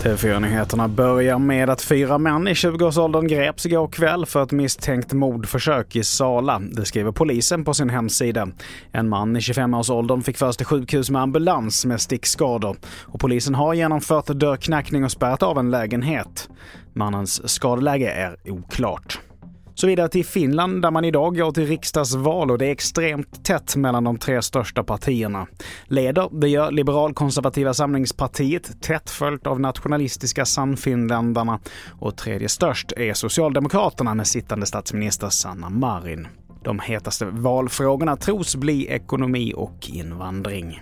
TV4-nyheterna börjar med att fyra män i 20-årsåldern greps igår kväll för ett misstänkt mordförsök i Sala. Det skriver polisen på sin hemsida. En man i 25-årsåldern fick föras till sjukhus med ambulans med stickskador. Och polisen har genomfört dörrknackning och spärrat av en lägenhet. Mannens skadeläge är oklart. Så vidare till Finland där man idag går till riksdagsval och det är extremt tätt mellan de tre största partierna. Leder det gör liberalkonservativa samlingspartiet tätt följt av nationalistiska Sannfinländarna och tredje störst är Socialdemokraterna med sittande statsminister Sanna Marin. De hetaste valfrågorna tros bli ekonomi och invandring.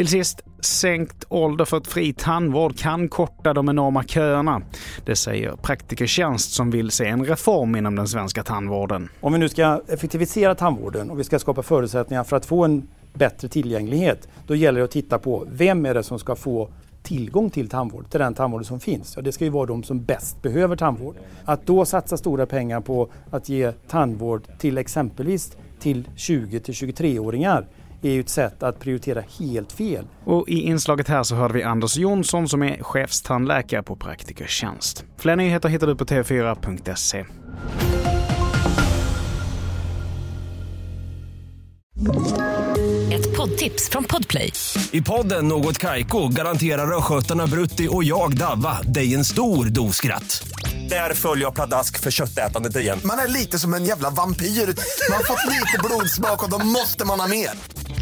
Till sist, sänkt ålder för ett fri tandvård kan korta de enorma köerna. Det säger Praktikertjänst som vill se en reform inom den svenska tandvården. Om vi nu ska effektivisera tandvården och vi ska skapa förutsättningar för att få en bättre tillgänglighet, då gäller det att titta på vem är det som ska få tillgång till tandvård, till den tandvård som finns. Ja, det ska ju vara de som bäst behöver tandvård. Att då satsa stora pengar på att ge tandvård till exempelvis till 20 till 23-åringar är ju ett sätt att prioritera helt fel. Och i inslaget här så hörde vi Anders Jonsson som är chefstandläkare på Praktikertjänst. Fler nyheter hittar du på tv4.se. Ett poddtips från Podplay. I podden Något Kaiko garanterar östgötarna Brutti och jag, Davva, dig en stor dos skratt. Där följer jag pladask för köttätandet igen. Man är lite som en jävla vampyr. Man har fått lite blodsmak och då måste man ha mer.